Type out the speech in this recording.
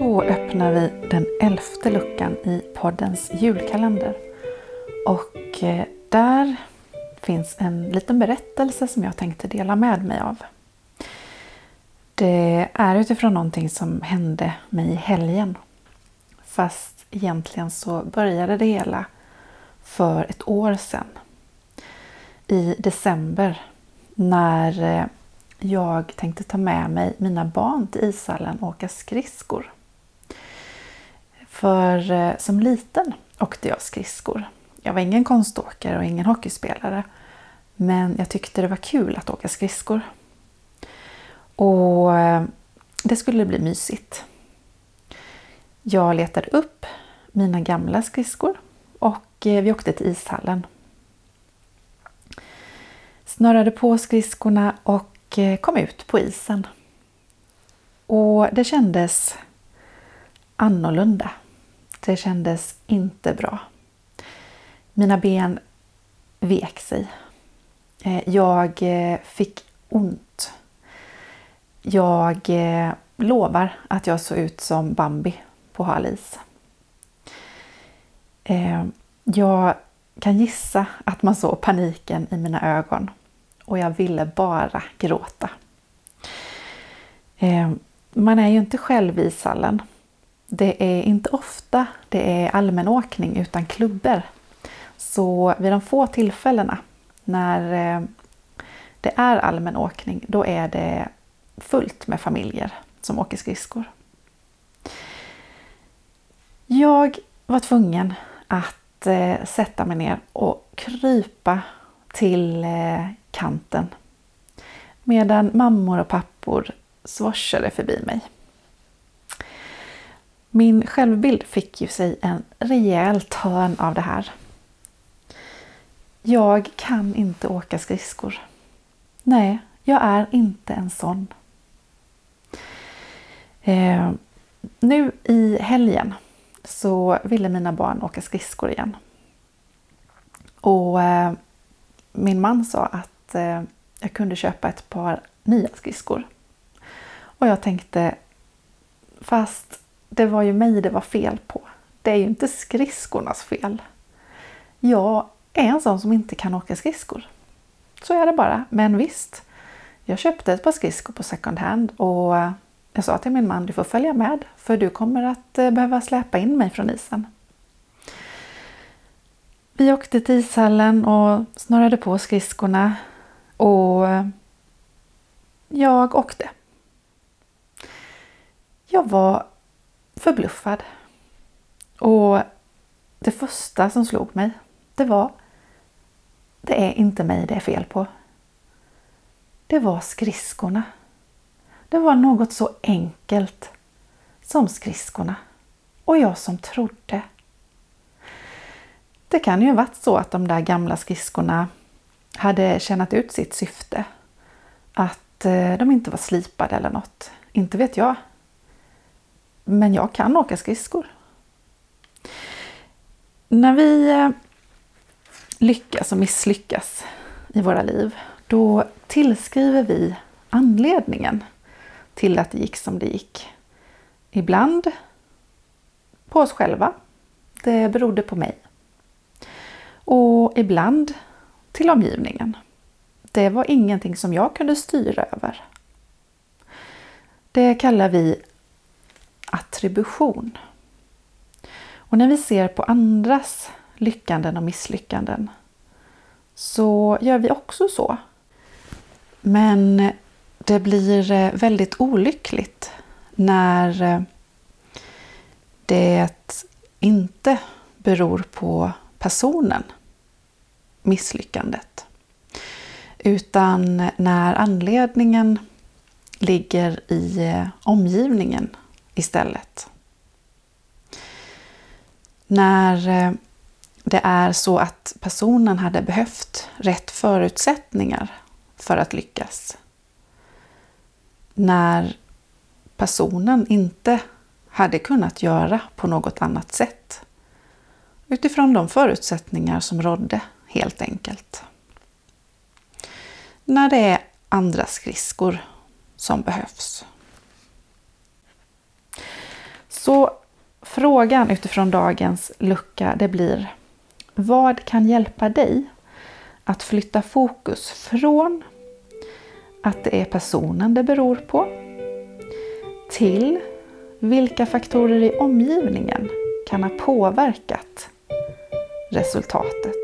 Då öppnar vi den elfte luckan i poddens julkalender. Och eh, där finns en liten berättelse som jag tänkte dela med mig av. Det är utifrån någonting som hände mig i helgen. Fast egentligen så började det hela för ett år sedan. I december när eh, jag tänkte ta med mig mina barn till ishallen och åka skridskor. För eh, som liten åkte jag skridskor. Jag var ingen konståkare och ingen hockeyspelare. Men jag tyckte det var kul att åka skridskor. Och eh, det skulle bli mysigt. Jag letade upp mina gamla skridskor och eh, vi åkte till ishallen. Snörade på skridskorna och kom ut på isen. Och det kändes annorlunda. Det kändes inte bra. Mina ben vek sig. Eh, jag eh, fick ont. Jag eh, lovar att jag såg ut som Bambi på hal is. Jag kan gissa att man såg paniken i mina ögon och jag ville bara gråta. Man är ju inte själv i sallen det är inte ofta det är allmänåkning utan klubbor. Så vid de få tillfällena när eh, det är allmänåkning, då är det fullt med familjer som åker skridskor. Jag var tvungen att eh, sätta mig ner och krypa till eh, kanten medan mammor och pappor svorsade förbi mig. Min självbild fick ju sig en rejäl törn av det här. Jag kan inte åka skridskor. Nej, jag är inte en sån. Eh, nu i helgen så ville mina barn åka skridskor igen. Och eh, min man sa att eh, jag kunde köpa ett par nya skridskor. Och jag tänkte, fast det var ju mig det var fel på. Det är ju inte skridskornas fel. Jag är en sån som inte kan åka skridskor. Så är det bara. Men visst, jag köpte ett par skridskor på second hand och eh, jag sa till min man, du får följa med för du kommer att eh, behöva släpa in mig från isen. Vi åkte till ishallen och snurrade på skridskorna och eh, jag åkte. Jag var förbluffad. Och det första som slog mig, det var det är inte mig det är fel på. Det var skridskorna. Det var något så enkelt som skridskorna. Och jag som trodde. Det kan ju ha varit så att de där gamla skridskorna hade tjänat ut sitt syfte. Att eh, de inte var slipade eller något. Inte vet jag. Men jag kan åka skridskor. När vi eh, lyckas och misslyckas i våra liv, då tillskriver vi anledningen till att det gick som det gick. Ibland på oss själva. Det berodde på mig. Och ibland till omgivningen. Det var ingenting som jag kunde styra över. Det kallar vi attribution. Och när vi ser på andras lyckanden och misslyckanden så gör vi också så. Men det blir eh, väldigt olyckligt när eh, det inte beror på personen, misslyckandet. Utan när anledningen ligger i eh, omgivningen istället. När eh, det är så att personen hade behövt rätt förutsättningar för att lyckas. När personen inte hade kunnat göra på något annat sätt. Utifrån de förutsättningar som rådde helt enkelt. När det är andra skridskor som behövs. Så frågan utifrån dagens lucka det blir Vad kan hjälpa dig att flytta fokus från att det är personen det beror på till vilka faktorer i omgivningen kan ha påverkat resultatet.